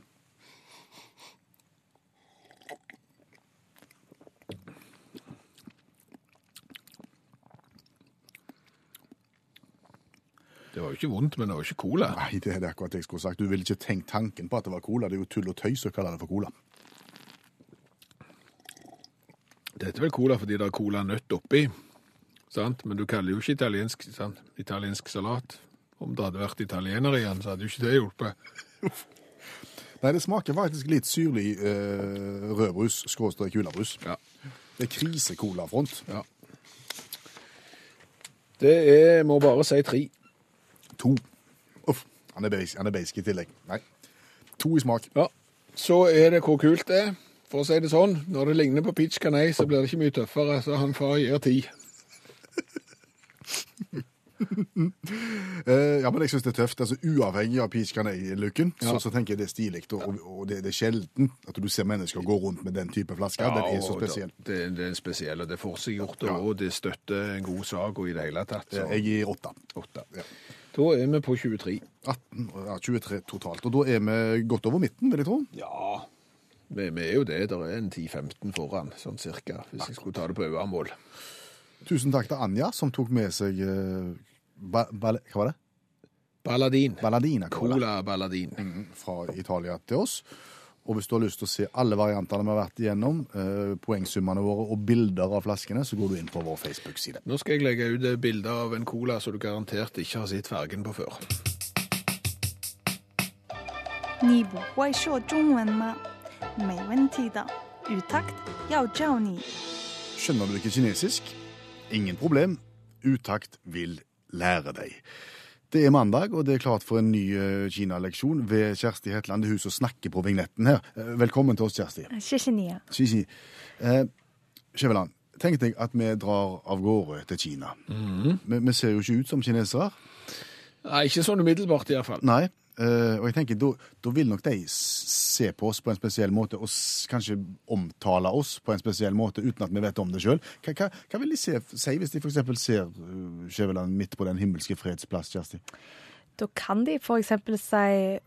Det var jo ikke vondt, men det var jo ikke cola. Nei, det er det akkurat jeg skulle sagt. Du ville ikke tenkt tanken på at det var cola. Det er jo tull og tøys å kalle det for cola. Det heter vel cola fordi det er cola-nøtt oppi, sant? Men du kaller jo ikke italiensk, sant? italiensk salat. Om det hadde vært italiener igjen, så hadde jo ikke det hjulpet. Nei, det smaker faktisk litt syrlig eh, rødbrus, skråstrek julebrus. Ja. Det er krise-colafront. ja. Det er, må bare si tre. To. Uff, han er basic, han er basic i tillegg. Nei. To i smak. Ja. Så er det hvor kult det er. For å si det sånn, når det ligner på Peach Canay, så blir det ikke mye tøffere, så han far gir ti. Eh, ja, men jeg syns det er tøft. altså Uavhengig av Peach Canay-looken, Ja. så, så tenker jeg det er stilig. Og, og det, det er sjelden at du ser mennesker gå rundt med den type flasker. den er så spesiell. Det, det er spesiell, og det er forseggjort, Ja. og det støtter en god sak og i det hele tatt. Så. Jeg gir åtte. Åtte. Ja. Da er vi på 23. 18, ja, 23 totalt. Og da er vi godt over midten, vil jeg tro. Ja, vi, vi er jo det. Det er en 10-15 foran, sånn cirka, hvis jeg skulle ta det på øyemål. Tusen takk til Anja, som tok med seg eh, ba, bal, Hva var det? Balladin. Balladina Cola Cola Balladin. Mm, fra Italia til oss. Og hvis du har lyst til å se alle variantene vi har vært igjennom, eh, poengsummene våre og bilder av flaskene, så går du inn på vår Facebook-side. Nå skal jeg legge ut et bilde av en cola som du garantert ikke har sett fargen på før. 你不会说中文吗？没问题的，语 takt 要教你。 Skjønner du ikke kinesisk? Ingen problem. Utakt vil lære deg. Det er mandag, og det er klart for en ny eh, Kina-leksjon ved Kjersti Hetland. Det er hun som snakker på vignetten her. Eh, velkommen til oss, Kjersti. Shishiniya. Shishi. Eh, eh tenk deg at vi drar av gårde til Kina. Mm vi, vi, ser jo ikke ut som kinesere. Nei, ikke sånn umiddelbart iallfall. Nei eh, og jeg tenker, da- vil nok de se på oss på en spesiell måte, og s kanskje omtale oss på en spesiell måte, uten at vi vet om det sjøl. Hva, hva, hva vil de se, si hvis de f.eks. ser uh, Skjæveland midt på den himmelske freds plass, Kjersti? Da kan de eksempel si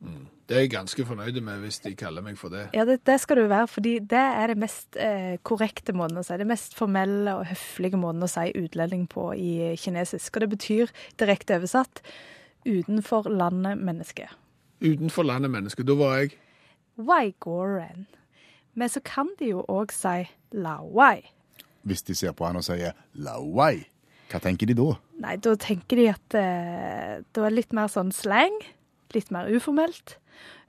Mm. Det er jeg ganske fornøyd med hvis de kaller meg for det. Ja, det, det skal du være, fordi det er det mest eh, korrekte måten å si. Det mest formelle og høflige måten å si utlending på i kinesisk. Og det betyr direkte oversatt utenfor landet menneske. Utenfor landet menneske. Da var jeg Waigoren. Men så kan de jo òg si Laowai. Hvis de ser på han og sier lawai, hva tenker de da? Nei, da tenker de at eh, det var litt mer sånn slang. Litt mer uformelt.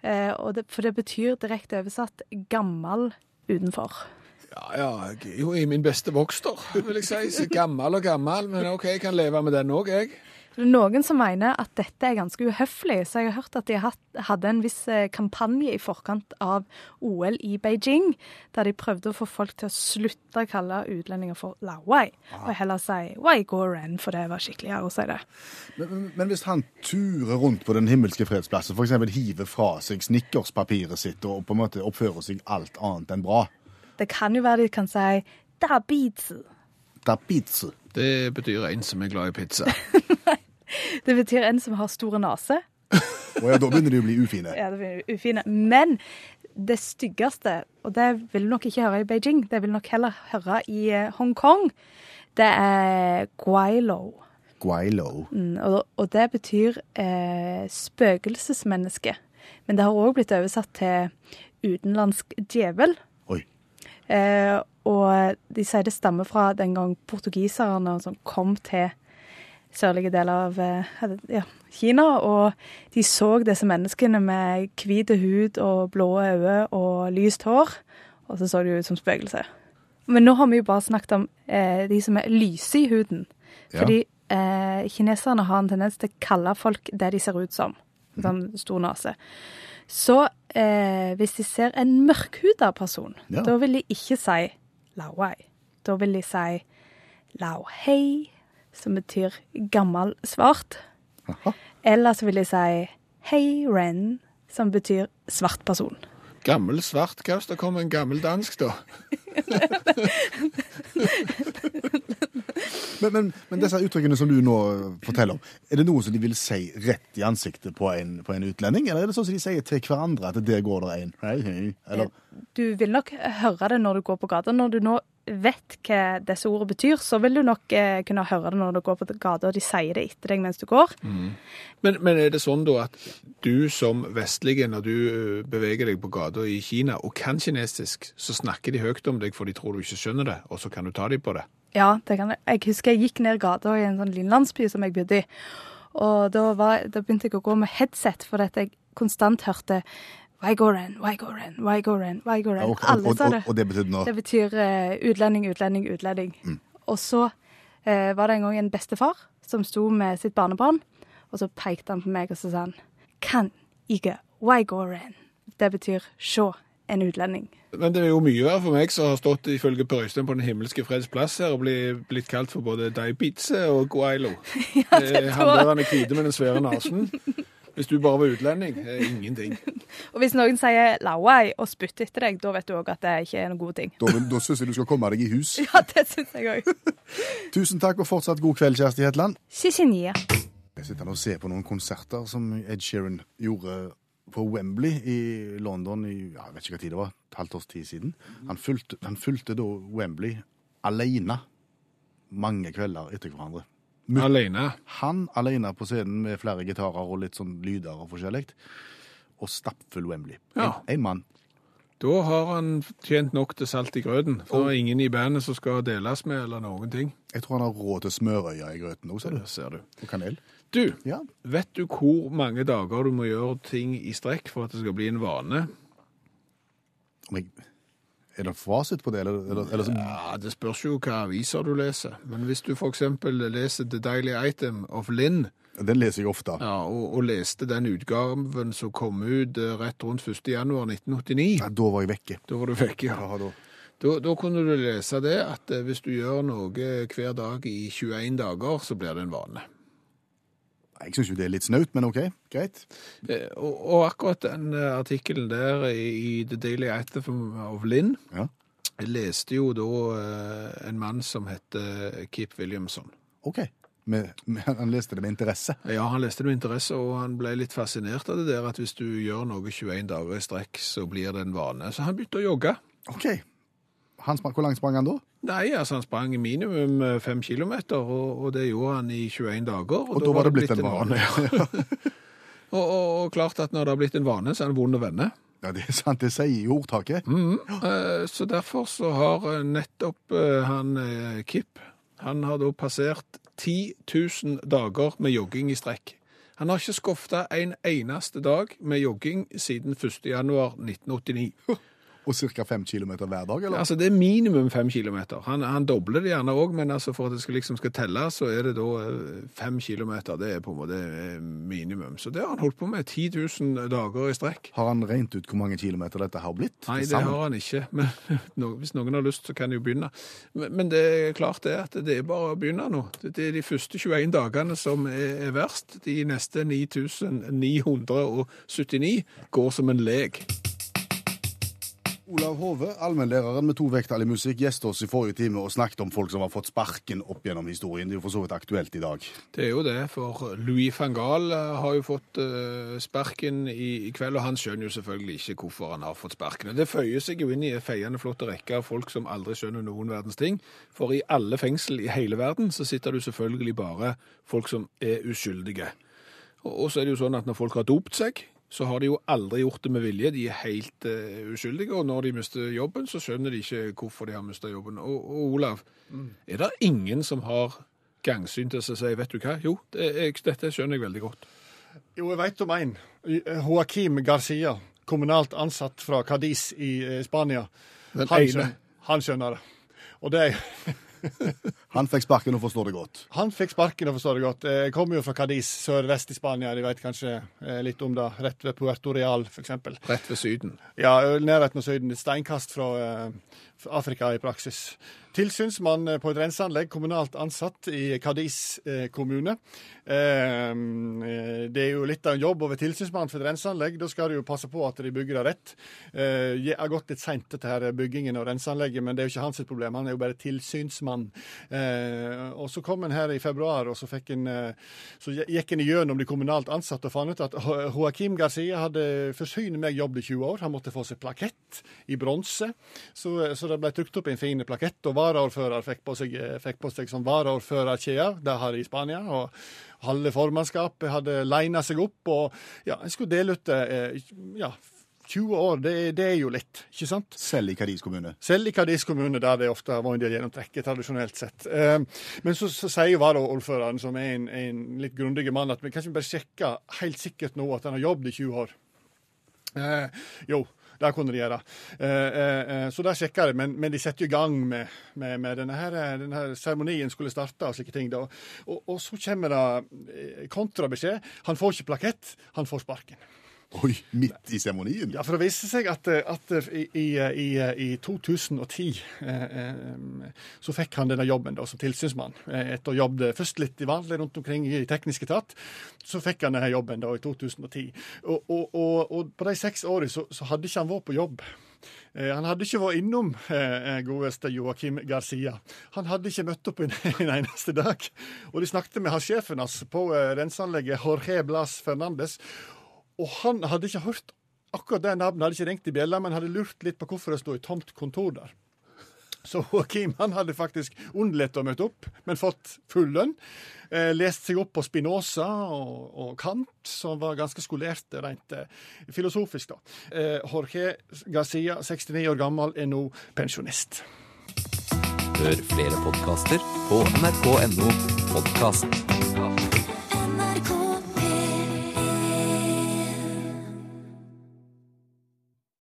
Eh, og det, for det betyr direkte oversatt gammel utenfor. Ja, ja, jeg er jo i min beste vokster, vil jeg si. Så gammel og gammel, men OK, jeg kan leve med den òg, jeg. Det er noen som mener at dette er ganske uhøflig, så jeg har hørt at de hadde en viss eh, kampanje i forkant av OL i Beijing, der de prøvde å få folk til å slutte å kalle utlendinger for lawai, og heller si waigoren, for det var skikkeligere å si det. Men, men, men hvis han turer rundt på den himmelske fredsplassen, f.eks. hiver fra seg snikkerspapiret sitt og på en måte oppfører seg alt annet enn bra, Det kan jo være de kan si Da bitsu. da bitsu. Det betyr en som er glad i pizza. Det betyr en som har store nase. Og ja, da begynner de å bli ufine. Ja, det blir ufine. Men det styggeste, og det vil du nok ikke høre i Beijing, det vil nok heller høre i eh, Hongkong, det er guailo. Guailo. Mm, og, og det betyr eh, spøkelsesmenneske. Men det har òg blitt oversatt til utenlandsk djevel. Oi. Eh, og de sier det stammer fra den gang portugiserne som kom til sørlige deler av eh, ja, Kina, og de så disse menneskene med hvit hud og blå øyne og lyst hår, og så så de ut som spøkelser. Men nå har vi jo bare snakket om eh, de som er lyse i huden. Ja. Fordi eh, kineserne har en tendens til å kalle folk det de ser ut som. Sånn stor nese. Så eh, hvis de ser en mørkhuda person, Ja. da vil de ikke si laowai. Da vil de si laohei, som betyr gammel svart. Aha. Eller så vil jeg si hei ren, som betyr svart person. Gammel svart, hva hvis det kommer en gammel dansk, da? Men, men, men disse uttrykkene som du nå forteller om, er det noe som de vil si rett i ansiktet på en, på en utlending, eller er det sånn som de sier til hverandre at der går det en? Eller, Du vil nok høre det når du går på gata. Når du nå vet hva disse ordene betyr, så vil du nok eh, kunne høre det når du går på gata, og de sier det etter deg mens du går. Men, men er det sånn da at du som vestlige, når du beveger deg på gata i Kina og kan kinesisk, så snakker de høyt om deg for de tror du ikke skjønner det, og så kan du ta dem på det? Ja, det kan jeg. Jeg husker jeg gikk ned gata i en sånn liten landsby som jeg bodde i. Og da, var, da begynte jeg å gå med headset, for jeg konstant hørte Waigoren, Waigoren, Waigoren, Waigoren. Ja, okay. Alle og, det. og, det. og det betydde noe? Det betyr uh, utlending, utlending, utlending. Og så uh, var det en gang en bestefar som sto med sitt barnebarn, og så pekte han på meg og så sa han Kan ikke Waigoren. Det betyr se en utlending. Men det er jo mye verre for meg som har stått ifølge Per Øystein på Den himmelske freds plass her og bli, blitt kalt for både Daibitze og Guailo. ja, det Han der han er hvite med den svære nesen. Hvis du bare var utlending, er ingenting. Og hvis noen sier lauai og spytter etter deg, da vet du òg at det ikke er noen god ting. Da, da syns jeg du skal komme deg i hus. Ja, det syns jeg òg. Tusen takk, og fortsatt god kveld, Kjersti Hetland. Shishinia. Jeg sitter og ser på noen konserter som Ed Sheeran gjorde på Wembley i London i ja, jeg vet ikke hva tid det var, et halvt års tid siden. Han fulgte, han fulgte da Wembley alene mange kvelder etter hverandre. Alene. Han alene på scenen med flere gitarer og litt sånn lyder og forskjellig, og stappfull Wembley. En, Ja. en mann. Da har han tjent nok til salt i grøten. For det er ingen i bandet som skal deles med, eller noen ting. Jeg tror han har råd til smørøyer i grøten òg, ser ser du. Og kanel. Du, Ja. vet du hvor mange dager du må gjøre ting i strekk for at det skal bli en vane? Men, er det fasit på det, eller, eller, eller så, Ja, Det spørs jo hva aviser du leser. Men hvis du f.eks. leser The Daily Item of Linn, Den leser jeg ofte. ja, og, og leste den utgaven som kom ut eh, rett rundt 1. januar 1989, Ja, da var jeg vekke. da var du vekke, ja. Ja, da. Da, da kunne du lese det at eh, hvis du gjør noe hver dag i 21 dager, så blir det en vane. Jeg syns jo det er litt snaut, men OK, greit. Eh, Og, og akkurat den artikkelen der i, The Daily Item of Linn, Ja. jeg leste jo da en mann som heter Kip Williamson. OK. Med, med, han leste det med interesse. Ja, han leste det med interesse, og han ble litt fascinert av det der at hvis du gjør noe 21 dager i strekk, så blir det en vane. Så han begynte å jogge. OK. Han sprang, hvor langt sprang han da? Nei, altså han sprang minimum eh, fem kilometer, og, og det gjorde han i 21 dager. Og da var det blitt en vane. Og, og, og klart at når det har blitt en vane, så er det vond å vende. Ja, det er sant. Det sier ordtaket. Mm. Så derfor så har eh, nettopp eh, han eh, Kip, han har da passert 10 000 dager med jogging i strekk. Han har ikke skofta en eneste dag med jogging siden 1. januar 1989. Og ca. fem kilometer hver dag, eller? Altså det er minimum fem kilometer. Han, han dobler det gjerne òg, men altså for at det skal, liksom skal telle, så er det da eh, fem kilometer. Det er på en måte eh, minimum. Så det har han holdt på med 10 000 dager i strekk. Har han regnet ut hvor mange kilometer dette har blitt? Nei, det har han ikke. Men no, hvis noen har lyst, så kan de jo begynne. Men, men det er klart det at det er bare å begynne nå. Det det er de første 21 dagene som er, er verst. De neste 9979 går som en lek. Olav Hove, allmennlæreren med to vekttall i musikk, gjestet oss i forrige time og snakket om folk som har fått sparken opp gjennom historien. Det er jo for så vidt aktuelt i dag. Det er jo det, for Louis van Gaal eh, har jo fått eh, sparken i, kveld, og han skjønner jo selvfølgelig ikke hvorfor han har fått sparken. Det føyer seg jo inn i en feiende flott rekke av folk som aldri skjønner noen verdens ting. For i alle fengsel i hele verden så sitter du selvfølgelig bare folk som er uskyldige. Og så er det jo sånn at når folk har dopt seg, så har de jo aldri gjort det med vilje. De er helt uh, uskyldige, og når de mister jobben, så skjønner de ikke hvorfor de har mistet jobben. Og, og Olav, er det ingen som har gangsyn til å si, vet du hva? Jo, det, jeg, dette skjønner jeg veldig godt. Jo, jeg vet om en. Joaquim Garcia, kommunalt ansatt fra Cadiz i eh, Spania. Den Han ene. skjønner, han skjønner det. Og det er Han fikk sparken og forstår det godt. Han fikk sparken, og forstår det godt. Jeg kommer jo fra Cadiz, sør-vest i Spania. De vet kanskje eh, litt om det. Rett ved Puerto Real, f.eks. Rett ved Syden. Ja, nærheten av Syden. Et steinkast fra uh, Afrika i praksis. Tilsynsmann på et renseanlegg, kommunalt ansatt i Cadiz eh, kommune. Eh, det er jo litt av en jobb være tilsynsmann for et renseanlegg. Da skal du jo passe på at de bygger det rett. Eh, det har gått litt seint, dette her byggingen og renseanlegget, men det er jo ikke hans problem. Han er jo bare tilsynsmann. Eh, og så kom han her i februar, og så, eh, så gikk han igjennom de kommunalt ansatte og fant ut at Joakim Garcia hadde forsynt meg jobb i 20 år. Han måtte få seg plakett i bronse, så, så det ble trykt opp en fin plakett. Og varaordfører fikk på seg, fikk på seg som varaordførerkjede, det har de i Spania. og Halve formannskapet hadde lina seg opp, og ja, en skulle dele ut det. eh, Ja, 20 år, det, det er jo litt, ikke sant? Selv i Cadiz kommune. Selv i Cadiz kommune, der det ofte har vært en del gjennomtrekk, tradisjonelt sett. Eh, Men så, så sier varaordføreren, som er en, en litt grundig mann, at vi kan ikke bare sjekke helt sikkert nå at han har jobbet i 20 år. Eh, jo, det kunne de gjøre. Eh, eh, eh, så der sjekka de, men, men de setter i gang med, med, med denne her, denne her seremonien skulle starte og slike ting. Og, Og, og så kommer det kontrabeskjed. Han får ikke plakett, han får sparken. Oi, midt i seremonien? Ja, for det viste seg at, at i, i, i, i 2010 eh, eh, så fikk han denne jobben da, som tilsynsmann. Eh, Etter å ha jobbet først litt i vanlig rundt omkring i teknisk etat, så fikk han denne jobben da i 2010. Og, og, og, og på de seks årene så, så hadde ikke han vært på jobb. Eh, Han hadde ikke vært innom eh, godeste Joakim Garcia. Han hadde ikke møtt opp en, en eneste dag. Og de snakket med sjefen hans på eh, renseanlegget, Jorge Blas Fernandes, og han hadde ikke hørt akkurat det navnet, hadde ikke ringt i bjella, men hadde lurt litt på hvorfor det sto et tomt kontor der. Så Joakim han hadde faktisk unnlatt å møte opp, men fått full lønn. Eh, lest seg opp på Spinoza og, og Kant, som var ganske skolert rent eh, filosofisk. da. Eh, Jorge Garcia, 69 år gammel, er nå pensjonist. Hør flere podkaster på nrk.no podkast.